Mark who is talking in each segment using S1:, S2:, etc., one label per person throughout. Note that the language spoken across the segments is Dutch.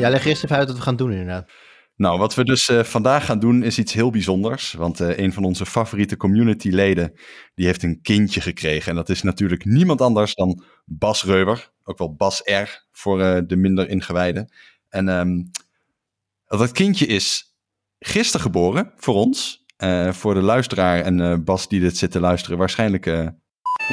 S1: Ja, leg eerst even uit wat we gaan doen inderdaad.
S2: Nou, wat we dus uh, vandaag gaan doen is iets heel bijzonders. Want uh, een van onze favoriete community-leden, die heeft een kindje gekregen. En dat is natuurlijk niemand anders dan Bas Reuber. Ook wel Bas R voor uh, de minder ingewijden. En um, dat kindje is gisteren geboren voor ons. voor de luisteraar en Bas die dit zit te luisteren, waarschijnlijk...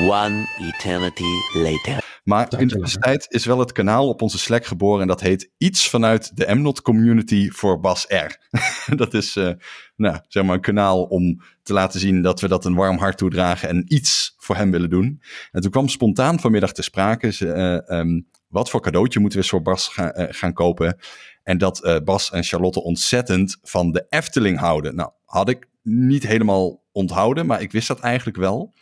S3: One eternity later.
S2: Maar in de tijd is wel het kanaal op onze Slack geboren en dat heet iets vanuit de Mnot community voor Bas R. dat is uh, nou, zeg maar een kanaal om te laten zien dat we dat een warm hart toedragen en iets voor hem willen doen. En toen kwam spontaan vanmiddag te sprake, uh, um, wat voor cadeautje moeten we voor Bas gaan, uh, gaan kopen? En dat Bas en Charlotte ontzettend van de Efteling houden. Nou, had ik niet helemaal onthouden, maar ik wist dat eigenlijk wel.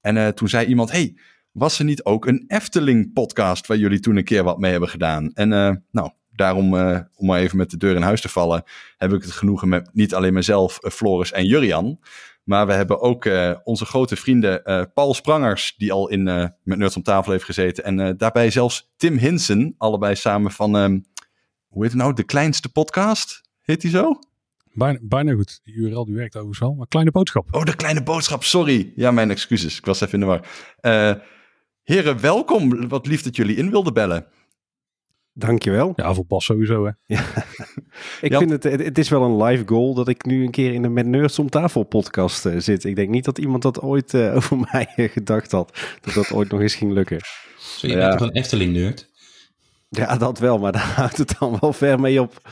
S2: En toen zei iemand, hey, was er niet ook een Efteling-podcast waar jullie toen een keer wat mee hebben gedaan? En uh, nou, daarom, uh, om maar even met de deur in huis te vallen, heb ik het genoegen met niet alleen mezelf, uh, Floris en Jurian. Maar we hebben ook onze grote vrienden Paul Sprangers, die al in, met Nerds om tafel heeft gezeten. En daarbij zelfs Tim Hinsen, allebei samen van, ehm, hoe heet het nou, de kleinste podcast? Heet die zo?
S4: Bijna, bijna goed. Die URL die werkt overigens wel. Maar kleine boodschap.
S2: Oh, de kleine boodschap. Sorry. Ja, mijn excuses. Ik was even in de war. Heren, welkom. Wat lief dat jullie in wilden bellen.
S5: Dankjewel.
S4: Ja, voor Bas sowieso hè. Ja.
S5: ik vind het, het is wel een live goal dat ik nu een keer in de Met Nerds om tafel podcast uh, zit. Ik denk niet dat iemand dat ooit uh, over mij uh, gedacht had. Dat dat ooit nog eens ging lukken.
S6: Zo, je ja. bent toch een Efteling nerd?
S5: Ja, dat wel, maar daar houdt het dan wel ver mee op.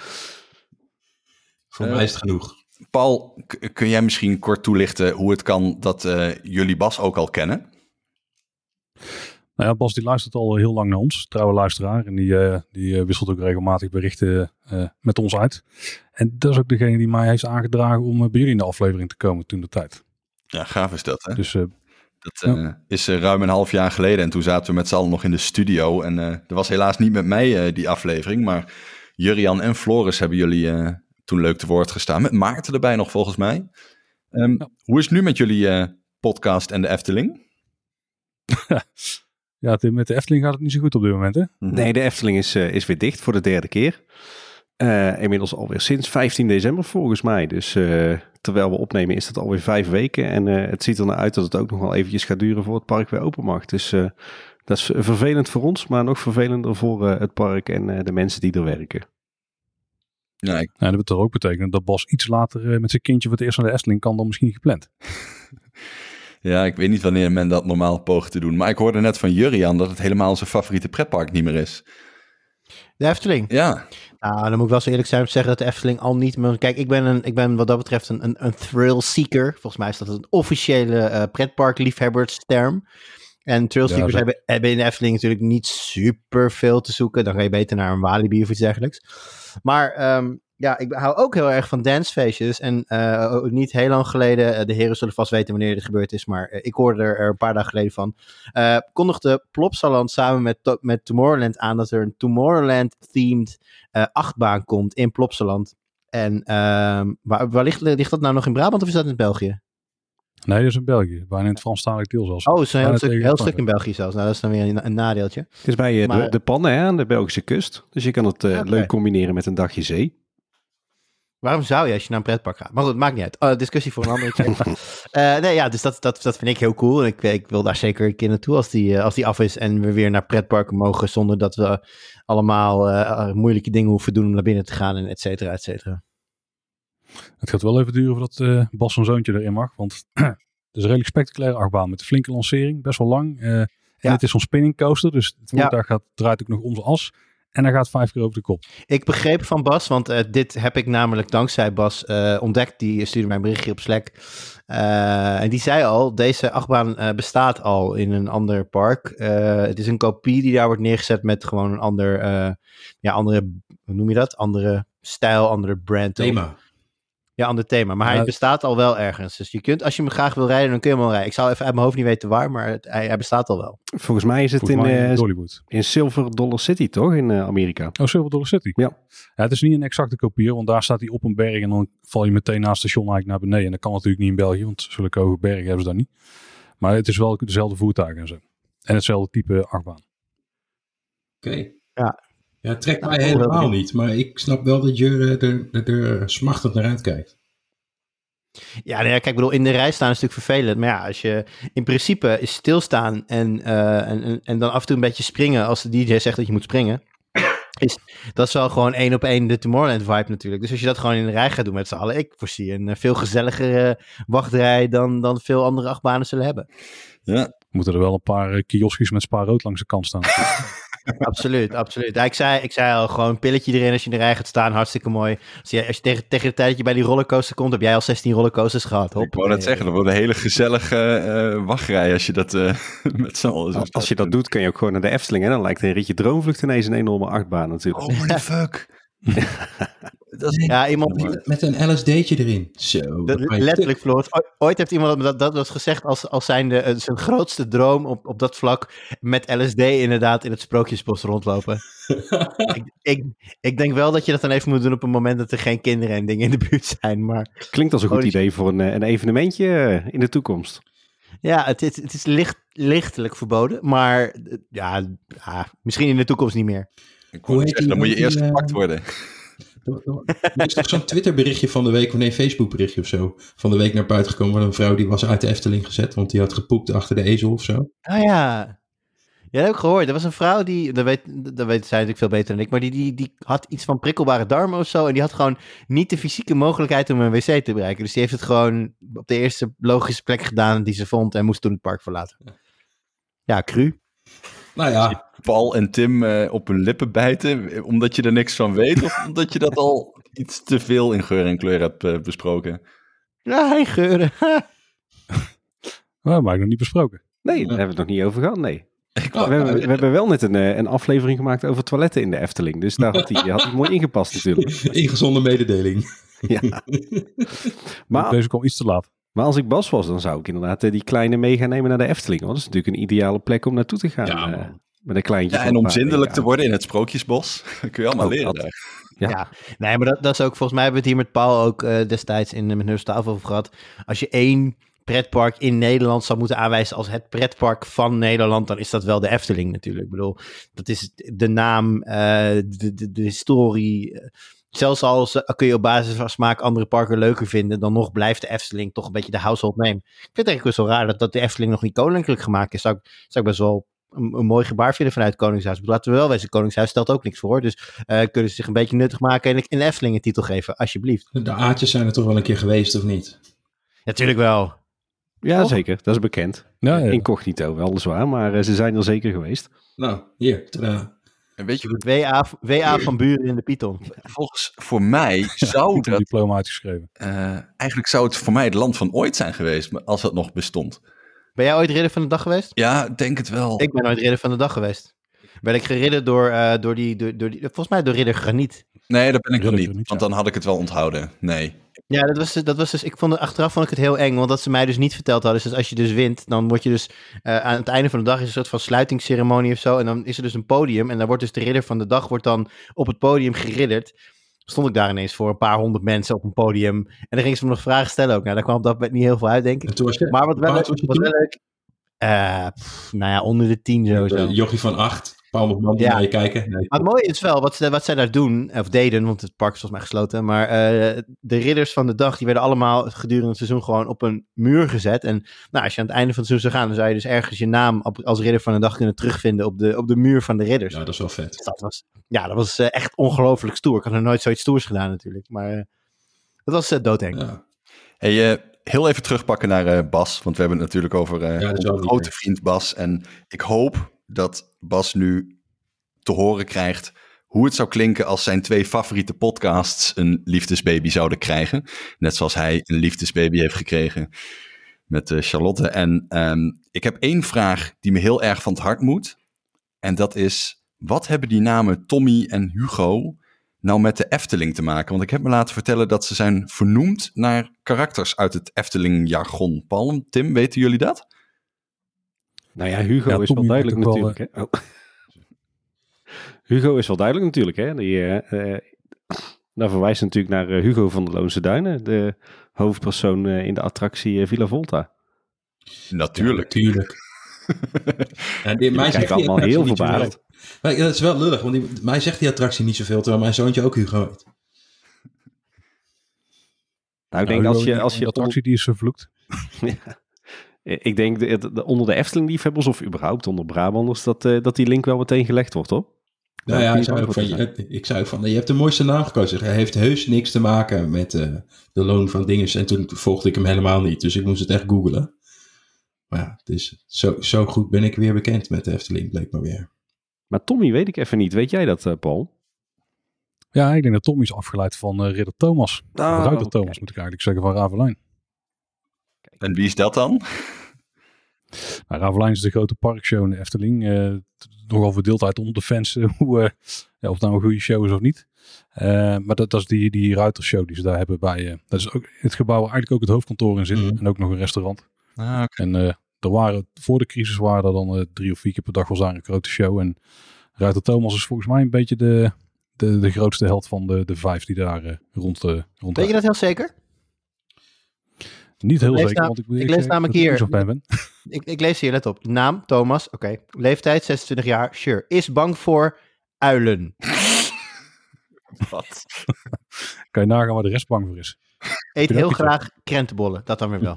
S6: Voor mij is het genoeg.
S2: Paul, kun jij misschien kort toelichten hoe het kan dat jullie Bas ook al kennen?
S4: Nou ja, Bas die luistert al heel lang naar ons, trouwe luisteraar. En die, uh, die uh, wisselt ook regelmatig berichten uh, met ons uit. En dat is ook degene die mij heeft aangedragen om bij jullie in de aflevering te komen toen de tijd.
S2: Ja, gaaf is dat hè?
S4: Dus,
S2: dat ja. is ruim een half jaar geleden en toen zaten we met z'n allen nog in de studio. En er was helaas niet met mij die aflevering, maar Jurian en Floris hebben jullie toen leuk te woord gestaan. Met Maarten erbij nog volgens mij. Um, ja. Hoe is het nu met jullie podcast en de Efteling?
S4: ja, met de Efteling gaat het niet zo goed op dit moment, hè?
S5: Nee, de Efteling is, uh, is weer dicht voor de derde keer. Uh, inmiddels alweer sinds 15 december volgens mij. Dus uh, terwijl we opnemen is dat alweer vijf weken. En het ziet er naar uit dat het ook nog wel eventjes gaat duren voor het park weer open mag. Dus dat is vervelend voor ons, maar nog vervelender voor het park en de mensen die er werken.
S4: Ja, ik... ja, dat betekent ook betekenen dat Bas iets later met zijn kindje voor het eerst naar de Efteling kan dan misschien gepland.
S2: Ja, ik weet niet wanneer men dat normaal poogt te doen. Maar ik hoorde net van Jurian dat het helemaal zijn favoriete pretpark niet meer is.
S1: De Efteling?
S2: Ja.
S1: Nou, dan moet ik wel zo eerlijk zijn om te zeggen dat de Efteling al niet meer... Kijk, ik ben, een, ik ben wat dat betreft een, een, een thrill seeker. Volgens mij is dat een officiële uh, pretpark-liefhebbersterm. En trailseekers ja, hebben, hebben in de Efteling natuurlijk niet super veel te zoeken. Dan ga je beter naar een Walibi of iets dergelijks. Maar um, ja, ik hou ook heel erg van dancefeestjes. En uh, niet heel lang geleden, uh, de heren zullen vast weten wanneer dit gebeurd is, maar uh, ik hoorde er, er, een paar dagen geleden van. kondigde Plopsaland samen met, met Tomorrowland aan dat er een Tomorrowland-themed achtbaan komt in Plopsaland. En ehm, waar, waar ligt, ligt dat nou nog in Brabant of is dat in België?
S4: Nee, dat is in België. Bijna in het Franstalig deel zelfs.
S1: Oh, zo'n heel, stuk, heel stuk in België zelfs. Nou, dat is dan weer een, een nadeeltje.
S5: Het is bij maar, de, de pannen hè, aan de Belgische kust. Dus je kan het okay. leuk combineren met een dagje zee.
S1: Waarom zou je als je naar een pretpark gaat? Maar goed, maakt niet uit. Oh, discussie voor een ander keer. uh, nee, ja, dus dat, dat, dat vind ik heel cool. En ik, ik wil daar zeker een keer naartoe als die, uh, als die af is en we weer naar pretparken mogen zonder dat we allemaal uh, moeilijke dingen hoeven doen om naar binnen te gaan en et cetera, et cetera.
S4: Het gaat wel even duren voordat Bas zijn zoontje erin mag, want het is een redelijk spectaculaire achtbaan met een flinke lancering, best wel lang. en ja. het is zo'n spinning coaster, dus het ja. gaat, draait ook nog om zijn as. En hij gaat vijf keer over de kop.
S1: Ik begreep van Bas, want uh, dit heb ik namelijk dankzij Bas uh, ontdekt. Die stuurde mij een berichtje op Slack. Uh, en die zei al, deze achtbaan bestaat al in een ander park. het is een kopie die daar wordt neergezet met gewoon een ander, ja, andere, hoe noem je dat? Andere stijl, andere brand.
S6: Thema.
S1: Ja, ander thema. Maar hij bestaat al wel ergens. Dus je kunt, als je hem graag wil rijden, dan kun je hem wel rijden. Ik zou even uit mijn hoofd niet weten waar, maar het, hij, hij, bestaat al wel.
S5: Volgens mij is het in, Hollywood. in Silver Dollar City, toch? In uh, Amerika.
S4: Oh, Silver Dollar City.
S5: Ja.
S4: ja. Het is niet een exacte kopie, want daar staat hij op een berg en dan val je meteen na het station eigenlijk naar beneden. En dat kan natuurlijk niet in België, want zulke hoge bergen hebben ze daar niet. Maar het is wel dezelfde voertuigen en zo. En hetzelfde type achtbaan.
S6: Oké. Okay.
S1: Ja,
S6: Ja, trekt mij helemaal niet. Maar ik snap wel dat je er, er, er smachtend naar uitkijkt.
S1: Ja, nee, kijk, ik bedoel, in de rij staan is natuurlijk vervelend. Maar ja, als je in principe is stilstaan en, eh, en, en dan af en toe een beetje springen als de DJ zegt dat je moet springen. Is, dat is wel gewoon één op één de Tomorrowland vibe natuurlijk. Dus als je dat gewoon in de rij gaat doen met z'n allen, ik voorzie een eh, veel gezelligere wachtrij dan, dan veel andere achtbanen zullen hebben.
S2: Ja.
S4: Moeten er wel een paar kioskjes met spa rood langs de kant staan.
S1: absoluut, absoluut. Ja, ik, zei, ik zei al, gewoon een pilletje erin als je in de rij gaat staan. Hartstikke mooi. Als je, als je tegen, tegen de tijd dat je bij die rollercoaster komt, heb jij al 16 rollercoasters gehad. Hop.
S2: Ik wou net zeggen, dat wordt een hele gezellige uh, wachtrij als je dat uh, met z'n allen...
S5: Als, als je dat doet, kun je ook gewoon naar de Efteling. Hè? Dan lijkt een ritje droomvlucht ineens een enorme achtbaan natuurlijk.
S2: Oh, my fuck.
S1: dat is ja, iemand
S6: met een LSD'tje erin. Zo.
S1: Dat, letterlijk, Floor. Ooit heeft iemand dat, dat was gezegd als, als zijnde uh, zijn grootste droom op, op dat vlak met LSD inderdaad in het sprookjesbos rondlopen. ik, ik, ik, denk wel dat je dat dan even moet doen op een moment dat er geen kinderen en dingen in de buurt zijn. Maar...
S5: Klinkt als een goed idee voor een, een evenementje in de toekomst.
S1: Ja, het is, het is licht, lichtelijk verboden, maar ja, ja, misschien in de toekomst niet meer.
S2: Ik Hoe zeggen, dan moet je eerst gepakt worden.
S6: Er is toch zo'n Twitter-berichtje van de week, of nee, Facebook-berichtje of zo, van de week naar buiten gekomen van een vrouw die was uit de Efteling gezet, want die had gepoept achter de ezel of zo.
S1: Ah ja. Ja, dat heb ik gehoord. Er was een vrouw die, dat weet, dat weet zij natuurlijk veel beter dan ik, maar die, die, die had iets van prikkelbare darmen of zo. En die had gewoon niet de fysieke mogelijkheid om een wc te bereiken. Dus die heeft het gewoon op de eerste logische plek gedaan die ze vond en moest toen het park verlaten. Ja, cru.
S6: Nou ja.
S2: Paul en Tim uh, op hun lippen bijten, omdat je er niks van weet? of omdat je dat al iets te veel in geur en kleur hebt uh, besproken?
S1: Ja, geen geuren.
S4: maar ik nog niet besproken.
S5: Nee, daar hebben we het nog niet over gehad, nee. Oh, we, hebben, we, hebben, wel net een, eh, een aflevering gemaakt over toiletten in de Efteling. Dus daar had hij, had hij mooi ingepast natuurlijk.
S6: Ingezonde mededeling.
S5: Ja.
S4: maar, Deze kwam iets te laat.
S5: Maar als ik Bas was, dan zou ik inderdaad die kleine mee gaan nemen naar de Efteling. Want dat is natuurlijk een ideale plek om naartoe te gaan.
S6: Ja,
S5: uh, met een kleintje.
S2: Ja, en om zindelijk te worden in het Sprookjesbos. kun je allemaal leren daar.
S1: Ja. ja. nee, maar dat, dat, is ook, volgens mij hebben we het hier met Paul ook uh, destijds in met Neustafel over gehad. Als je één pretpark in Nederland zou moeten aanwijzen als het pretpark van Nederland, dan is dat wel de Efteling natuurlijk. Ik bedoel, dat is de naam, uh, de, de, de, historie. Zelfs als uh, kun je op basis van smaak andere parken leuker vinden, dan nog blijft de Efteling toch een beetje de household name. Ik vind het eigenlijk best wel raar dat, dat de Efteling nog niet koninklijk gemaakt is. Zou ik, zou ik best wel een, een, mooi gebaar vinden vanuit Koningshuis. Maar laten we wel wezen, Koningshuis stelt ook niks voor. Dus uh, kunnen ze zich een beetje nuttig maken en een Efteling een titel geven, alsjeblieft.
S6: De aardjes zijn er toch wel een keer geweest, of niet?
S1: Natuurlijk wel.
S5: Ja, zeker. Dat is bekend. Ja, ja. Incognito, weliswaar, maar uh, ze zijn er zeker geweest.
S6: Nou, hier, tada.
S2: En weet je goed?
S1: WA, WA van Buren in de Python.
S2: Volgens voor mij zou dat...
S4: een diploma uitgeschreven.
S2: Uh, eigenlijk zou het voor mij het land van ooit zijn geweest, als het nog bestond.
S1: Ben jij ooit ridder van de dag geweest?
S2: Ja, denk het wel.
S1: Ik ben ooit ridder van de dag geweest. Ben ik geridderd door, uh, door, die, door, door die, volgens mij door ridder Graniet.
S2: Nee, dat ben ik wel niet, want dan had ik het wel onthouden. Nee.
S1: Ja, dat was, dat was dus, ik vond het, achteraf vond ik het heel eng, want dat ze mij dus niet verteld hadden, is dat als je dus wint, dan word je dus, uh, aan het einde van de dag is een soort van sluitingsceremonie of zo, en dan is er dus een podium, en dan wordt dus de ridder van de dag, wordt dan op het podium geridderd. Stond ik daar ineens voor een paar honderd mensen op een podium, en dan gingen ze me nog vragen stellen ook. Nou, daar kwam op dat moment niet heel veel uit, denk ik.
S6: Je,
S1: maar wat wel, wat wel leuk, uh, pff, nou ja, onder de tien sowieso.
S6: Jochie van acht. Paul nog man ja. naar je kijken. Nee.
S1: Maar het mooie is wel, wat, ze, wat zij daar doen, of deden, want het park is volgens mij gesloten, maar uh, de ridders van de dag, die werden allemaal gedurende het seizoen gewoon op een muur gezet. En nou, als je aan het einde van het seizoen zou gaan, dan zou je dus ergens je naam op, als ridder van de dag kunnen terugvinden op de, op de muur van de ridders.
S6: Ja, dat is wel vet.
S1: Dus dat was, ja, dat was uh, echt ongelooflijk stoer. Ik had nog nooit zoiets stoers gedaan natuurlijk, maar uh, dat was doodeng.
S2: Ja. Hey, heel even terugpakken naar Bas, want we hebben het natuurlijk over ja, onze grote vriend Bas. En ik hoop dat Bas nu te horen krijgt hoe het zou klinken als zijn twee favoriete podcasts een liefdesbaby zouden krijgen. Net zoals hij een liefdesbaby heeft gekregen met uh, Charlotte. En um, ik heb één vraag die me heel erg van het hart moet. En dat is, wat hebben die namen Tommy en Hugo nou met de Efteling te maken? Want ik heb me laten vertellen dat ze zijn vernoemd naar karakters uit het Efteling-jargon. Paul, Tim, weten jullie dat?
S5: Nou ja, Hugo ja, is wel duidelijk natuurlijk. Wel, uh... oh. Hugo is wel duidelijk natuurlijk. Hè? Die, uh, daar verwijst natuurlijk naar uh, Hugo van de Loonse Duinen. De hoofdpersoon in de attractie Villa Volta.
S2: Natuurlijk.
S6: Ja, natuurlijk. ja, die meisje
S5: allemaal heel verbaasd.
S6: Maar dat is wel lullig, want die, mij zegt die attractie niet zoveel, terwijl mijn zoontje ook Hugo heet.
S5: Nou, ik denk
S4: Nou,
S5: als je... Als
S4: die
S5: je
S4: attractie die is vervloekt.
S5: Ja. Ik denk de, de- onder de Efteling-liefhebbers of überhaupt onder Brabanders dat, eh, dat die link wel meteen gelegd wordt, hoor.
S6: Nou ja, ik
S5: je
S6: zei ook van, je, ik zei ook van, je hebt de mooiste naam gekozen. Hij heeft heus niks te maken met eh, de loon van dinges. En toen volgde ik hem helemaal niet, dus ik moest het echt googlen. Maar ja, dus zo, zo goed ben ik weer bekend met de Efteling, bleek maar weer.
S5: Maar Tommy weet ik even niet. Weet jij dat, eh, Paul?
S4: Ja, ik denk dat Tommy is afgeleid van eh, Ridder Thomas. Ruiter
S5: oké.
S4: Thomas moet ik eigenlijk zeggen, van Ravelijn.
S2: En wie is dat dan?
S4: Nou, Ravelijn is de grote parkshow in de Efteling. Eh, nogal verdeeldheid onder de fans eh, hoe, eh, ja, of het nou een goede show is of niet. Eh, maar dat, dat is die, die ruitershow die ze daar hebben bij. eh, dat is ook het gebouw waar eigenlijk ook het hoofdkantoor in zit.
S6: Mhm.
S4: En ook nog een restaurant.
S2: Ah, oké.
S4: En eh, er waren, voor de crisis waren er dan drie of vier keer per dag was daar een grote show. En Ruiter Thomas is volgens mij een beetje de, de, de grootste held van de, de vijf die daar rond, eh rond
S1: Weet je dat heel zeker?
S4: Niet heel
S1: Ik lees
S4: zeker, want ik,
S1: ik
S4: ik
S1: lees namelijk hier-
S4: ben.
S1: Ik, ik lees hier, let op. Naam, Thomas, oké. Leeftijd, 26 jaar, sure. Is bang voor uilen.
S2: Wat?
S4: Kan je nagaan waar de rest bang voor is.
S1: Eet heel graag krentenbollen, dat dan weer wel.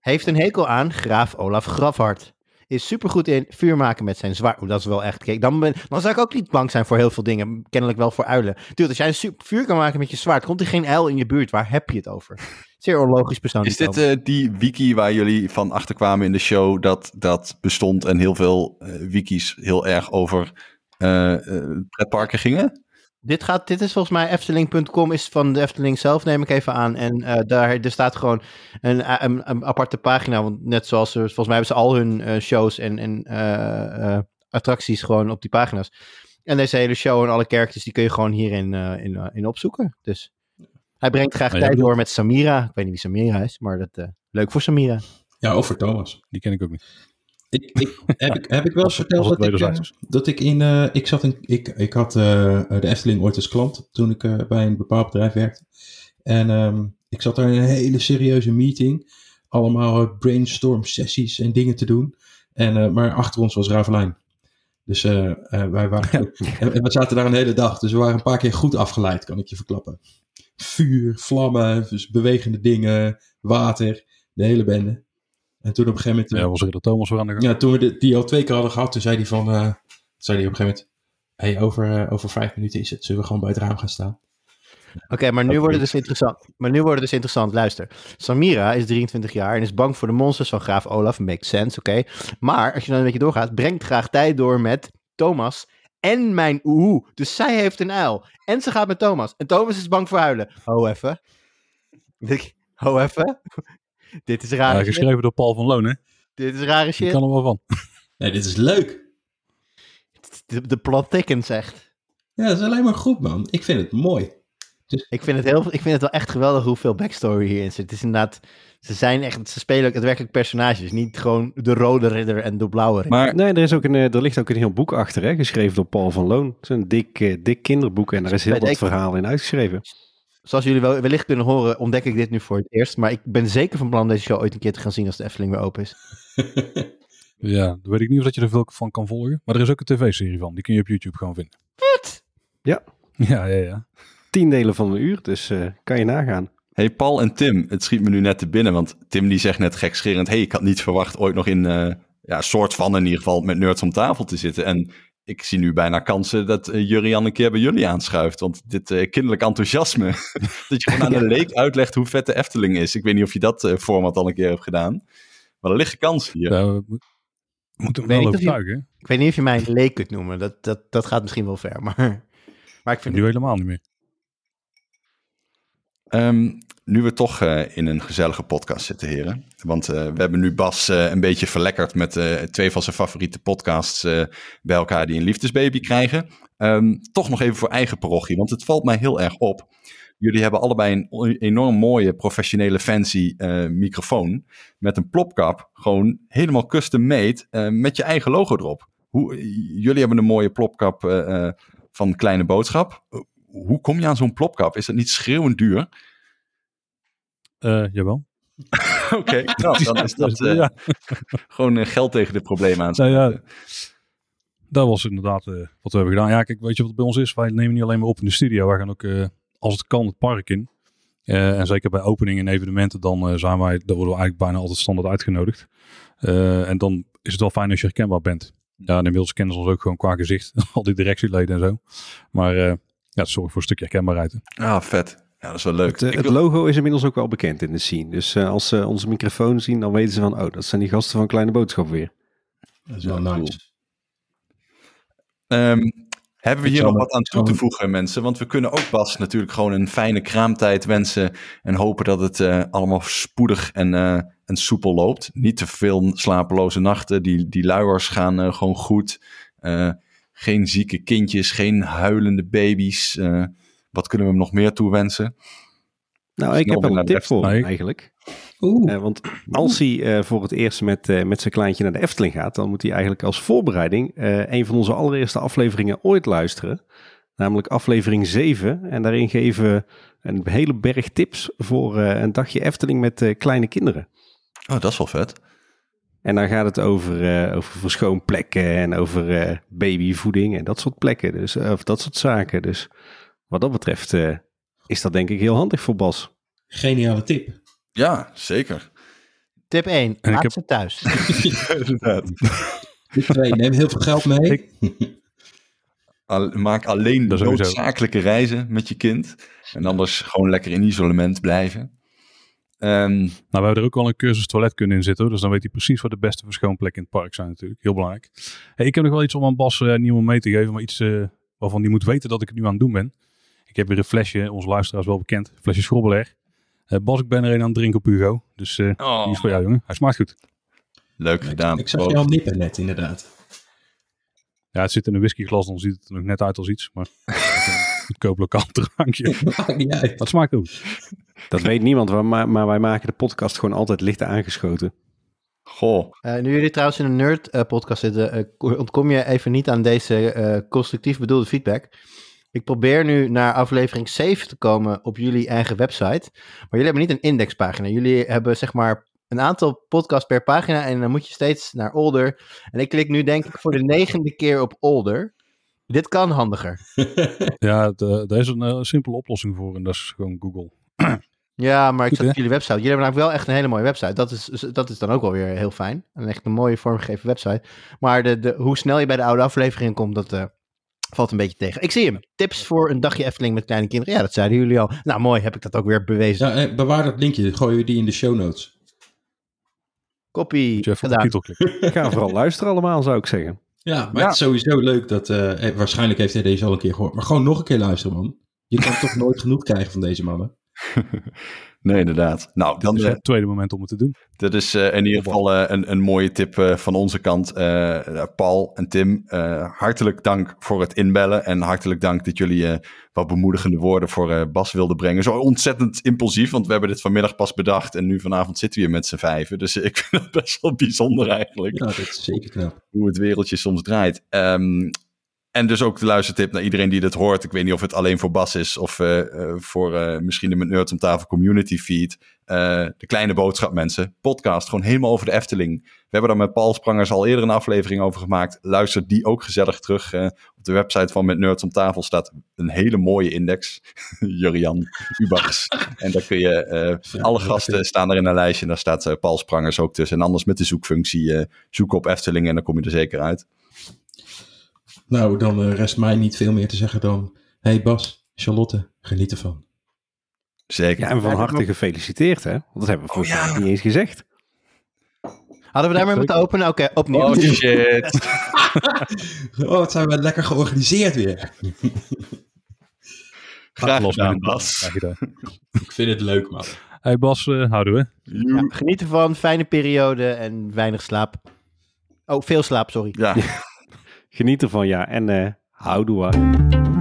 S1: Heeft een hekel aan graaf Olaf Grafhart. Is supergoed in vuur maken met zijn zwaard. Oeh, dat is wel echt. Kijk, dan, ben, dan zou ik ook niet bang zijn voor heel veel dingen. Kennelijk wel voor uilen. Dude, als jij een vuur kan maken met je zwaard, komt er geen uil in je buurt. Waar heb je het over? Zeer onlogisch persoon.
S2: Is dit eh, die wiki waar jullie van achterkwamen in de show dat dat bestond en heel veel eh, wikis heel erg over eh, pretparken gingen?
S1: Dit, gaat, dit is volgens mij Efteling.com, is van de Efteling zelf, neem ik even aan. En daar er staat gewoon een, een, een aparte pagina. Want net zoals ze, volgens mij hebben ze al hun shows en, en attracties gewoon op die pagina's. En deze hele show en alle kerkjes, die kun je gewoon hierin in, in opzoeken. Dus hij brengt graag tijd door met Samira. Ik weet niet wie Samira is, maar dat, eh, leuk voor Samira.
S6: Ja, over Thomas.
S4: Die ken ik ook niet.
S6: Ik, ik, heb, ik, heb ik wel eens verteld dat ik, eh, dat ik in... eh, ik, zat in ik, ik had eh, de Efteling ooit als klant toen ik eh, bij een bepaald bedrijf werkte. En ehm, ik zat daar in een hele serieuze meeting. Allemaal brainstorm sessies en dingen te doen. En, eh, maar achter ons was Ravelijn. Dus eh, eh, wij waren... En, en we zaten daar een hele dag. Dus we waren een paar keer goed afgeleid, kan ik je verklappen. Vuur, vlammen, dus bewegende dingen, water, de hele bende. En toen op een gegeven moment...
S4: Ja, was Ridder Thomas weer aan de gang.
S6: Ja, toen we de, die al twee keer hadden gehad, toen zei hij van, eh, zei hij op een gegeven moment, hey, over, eh, over vijf minuten is het, zullen we gewoon bij het raam gaan staan?
S1: Oké, maar nu wordt het dus interessant. Maar nu wordt het dus interessant. Luister. Samira is 23 jaar en is bang voor de monsters van graaf Olaf. Makes sense, oké. Maar als je dan een beetje doorgaat, brengt graag tijd door met Thomas en mijn oehoe. Dus zij heeft een uil. En ze gaat met Thomas. En Thomas is bang voor huilen. Ho even. Ik- Ho even. Dit is
S4: Ja,
S1: rare shit.
S4: geschreven door Paul van Loon, hè?
S1: Dit is rare shit.
S4: kan er wel van.
S6: Nee, dit is leuk.
S1: De, de plot thickens echt.
S6: Ja, dat is alleen maar goed, man. Ik vind het mooi.
S1: Ik vind, het heel, ik vind het wel echt geweldig hoeveel backstory hierin zit. Het is inderdaad, ze zijn echt, ze spelen ook daadwerkelijk personages. Niet gewoon de rode ridder en de blauwe ridder.
S2: Maar
S5: Nee, er, is ook een, eh, er ligt ook een heel boek achter, hè, geschreven door Paul van Loon. Het is een dik, eh, dik kinderboek en daar is heel
S1: ik.
S5: verhaal in uitgeschreven.
S1: Zoals jullie wel, wellicht kunnen horen, ontdek ik dit nu voor het eerst. Maar ik ben zeker van plan om deze show ooit een keer te gaan zien als de Efteling weer open is.
S4: Ja, dan weet ik niet of dat je er veel van kan volgen. Maar er is ook een tv-serie van. Die kun je op YouTube gewoon vinden.
S1: Wat?
S5: Ja.
S4: Ja, ja, ja.
S5: Tien delen van een uur, dus eh, kan je nagaan.
S2: hey Paul en Tim, het schiet me nu net te binnen, want Tim die zegt net gekscherend, hey, ik had niet verwacht ooit nog in, eh, ja, soort van in ieder geval, met nerds om tafel te zitten. En ik zie nu bijna kansen dat eh, Jurian een keer bij jullie aanschuift. Want dit eh, kinderlijk enthousiasme, dat je gewoon aan een leek uitlegt hoe vet de Efteling is. Ik weet niet of je dat eh, format al een keer hebt gedaan. Maar er liggen kansen hier.
S4: ja we moet- moeten
S1: Ik
S4: hem
S1: weet
S4: wel
S1: niet of je-
S4: overtuigen.
S1: Ik weet niet of je mij een leek kunt noemen. Dat, dat, dat gaat misschien wel ver. Maar, maar ik vind
S4: Nu helemaal niet meer.
S2: Ehm, nu we toch eh, in een gezellige podcast zitten, heren. Want eh, we hebben nu Bas eh, een beetje verlekkerd met twee van zijn favoriete podcasts bij elkaar die een liefdesbaby krijgen. Ehm, toch nog even voor eigen parochie, want het valt mij heel erg op. Jullie hebben allebei een enorm mooie, professionele, fancy microfoon. Met een plopkap, gewoon helemaal custom made, met je eigen logo erop. Hoe, jullie hebben een mooie plopkap van Kleine Boodschap. Hoe kom je aan zo'n plopkap? Is dat niet schreeuwend duur?
S4: Eh, jawel.
S2: Oké, nou, dan is dat eh,
S4: ja.
S2: gewoon eh, geld tegen de problemen aan.
S4: Nou ja, dat was inderdaad wat we hebben gedaan. Ja, kijk, weet je wat het bij ons is? Wij nemen niet alleen maar op in de studio. Wij gaan ook, als het kan, het park in. En zeker bij openingen en evenementen, dan zijn wij, daar worden we eigenlijk bijna altijd standaard uitgenodigd. En dan is het wel fijn als je herkenbaar bent. Ja, en inmiddels kennen ze ons ook gewoon qua gezicht. al die directieleden en zo. Maar ja, het zorgt voor een stukje herkenbaarheid.
S2: Ah, vet. Ja, dat is wel leuk.
S5: Het, eh,
S2: Ik
S5: het
S2: wil-
S5: logo is inmiddels ook wel bekend in de scene. Dus eh, als ze onze microfoon zien, dan weten ze van... Oh, dat zijn die gasten van Kleine Boodschap weer.
S6: Dat is wel
S2: Ja,
S6: nice.
S2: Ehm, hebben we hier nog wat aan toe te voegen, mensen? Want we kunnen ook Bas natuurlijk gewoon een fijne kraamtijd wensen. En hopen dat het eh, allemaal spoedig en, eh, en soepel loopt. Niet te veel slapeloze nachten. Die, die luiers gaan gewoon goed. Geen zieke kindjes, geen huilende baby's. Eh, wat kunnen we hem nog meer toewensen?
S5: Nou, ik heb wel een tip voor hem eigenlijk.
S6: Oeh,
S5: Eh, want als hij eh, voor het eerst met, eh, met zijn kleintje naar de Efteling gaat... dan moet hij eigenlijk als voorbereiding... eh, een van onze allereerste afleveringen ooit luisteren. Namelijk aflevering 7. En daarin geven we een hele berg tips voor eh, een dagje Efteling met eh, kleine kinderen.
S2: Oh, dat is wel vet.
S5: En dan gaat het over, eh over verschoonplekken en over eh, babyvoeding en dat soort plekken. Dus, eh, of dat soort zaken. Dus wat dat betreft eh, is dat denk ik heel handig voor Bas.
S6: geniale tip.
S2: Ja, zeker.
S1: Tip 1.
S4: En
S1: Laat
S4: heb-
S1: ze thuis.
S2: Inderdaad.
S6: Tip 2. Neem heel veel geld mee.
S2: Al- maak alleen noodzakelijke reizen met je kind. En anders gewoon lekker in isolement blijven. Ehm,
S4: Nou, we hebben er ook al een cursus toiletkunde in zitten. Dus dan weet hij precies wat de beste verschoonplekken in het park zijn natuurlijk. Heel belangrijk. Hey, ik heb nog wel iets om aan Bas eh, nieuw om mee te geven. Maar iets eh, waarvan hij moet weten dat ik het nu aan het doen ben. Ik heb weer een flesje, onze luisteraars wel bekend. Flesje Schrobbeler. Eh Bas, ik ben er een aan het drinken op Hugo. Dus eh,
S2: oh,
S4: die is voor jou, jongen. Hij smaakt goed.
S2: leuk gedaan.
S6: Ik zag je al nippen net, inderdaad.
S4: Ja, het zit in een whiskyglas. Dan ziet het er nog net uit als iets. Maar goedkoop lokaal drankje. Maar het smaakt ook.
S5: Dat weet niemand, maar, wij maken de podcast gewoon altijd licht aangeschoten.
S2: Goh,
S1: Eh, nu jullie trouwens in een nerd-podcast zitten, eh, ko- ontkom je even niet aan deze eh, constructief bedoelde feedback. Ik probeer nu naar aflevering 7 te komen op jullie eigen website. Maar jullie hebben niet een indexpagina. Jullie hebben zeg maar een aantal podcasts per pagina en dan moet je steeds naar Older. En ik klik nu denk ik voor de negende keer op Older. Dit kan handiger.
S4: Ja, de- daar is een eh, simpele oplossing voor. En dat is gewoon Google.
S1: Ja, maar ik
S4: Goed,
S1: zat op jullie website. Jullie hebben namelijk wel echt een hele mooie website. Dat is, dat is dan ook wel weer heel fijn. En echt een mooie vormgegeven website. Maar de, de, hoe snel je bij de oude afleveringen komt, dat eh, valt een beetje tegen. Ik zie hem. Tips voor een dagje Efteling met kleine kinderen. Ja, dat zeiden jullie al. Nou, mooi. Heb ik dat ook weer bewezen.
S6: Ja, eh, bewaar dat linkje. Gooien we die in de show notes.
S1: Copy.
S4: Moet je even op de
S1: Gedaan.
S4: titel klikken.
S5: Ga vooral luisteren allemaal, zou ik zeggen.
S6: Ja, maar
S2: Ja.
S6: het is sowieso leuk dat... eh, eh, waarschijnlijk heeft hij deze al een keer gehoord. Maar gewoon nog een keer luisteren, man. Je kan toch nooit genoeg krijgen van deze mannen.
S2: nee inderdaad. Nou, dan,
S4: Dat is
S2: eh,
S4: het tweede moment om het te doen.
S2: dit is eh, in ieder geval eh, een, een mooie tip eh, van onze kant. Eh, eh, Paul en Tim, eh, hartelijk dank voor het inbellen. En hartelijk dank dat jullie eh, wat bemoedigende woorden voor eh, Bas wilden brengen. Zo ontzettend impulsief, want we hebben dit vanmiddag pas bedacht. En nu vanavond zitten we hier met z'n vijven. Dus ik vind het best wel bijzonder eigenlijk.
S6: Ja, dat is zeker knap.
S2: hoe het wereldje soms draait. Ehm, en dus ook de luistertip naar iedereen die dit hoort. Ik weet niet of het alleen voor Bas is of eh, eh, voor eh, misschien de Nerds om tafel community feed. De kleine boodschap mensen. Podcast, gewoon helemaal over de Efteling. We hebben daar met Paul Sprangers al eerder een aflevering over gemaakt. Luister die ook gezellig terug. Op de website van Met Nerds om tafel staat een hele mooie index. Jurian Ubachs. en daar kun je, alle gasten staan er in een lijstje. En daar staat Paul Sprangers ook tussen. En anders met de zoekfunctie zoek op Efteling en dan kom je er zeker uit.
S6: Nou, dan eh, rest mij niet veel meer te zeggen dan... Hey Bas, Charlotte, geniet ervan.
S2: Zeker.
S5: Ja, en van harte gefeliciteerd, hè? Want dat hebben we volgens mij niet eens gezegd.
S1: Hadden we daarmee moeten openen? Oké, opnieuw.
S2: Oh shit.
S6: Oh, wat zijn we lekker georganiseerd weer.
S2: Graag
S4: Los
S2: gedaan,
S4: het
S2: Bas.
S4: Daar.
S6: Ik vind het leuk, man.
S4: Hey Bas, eh, houden we.
S1: Ja, geniet ervan. Fijne periode en weinig slaap. Oh, veel slaap, sorry.
S2: Ja.
S5: Geniet ervan, ja. En eh houdoe.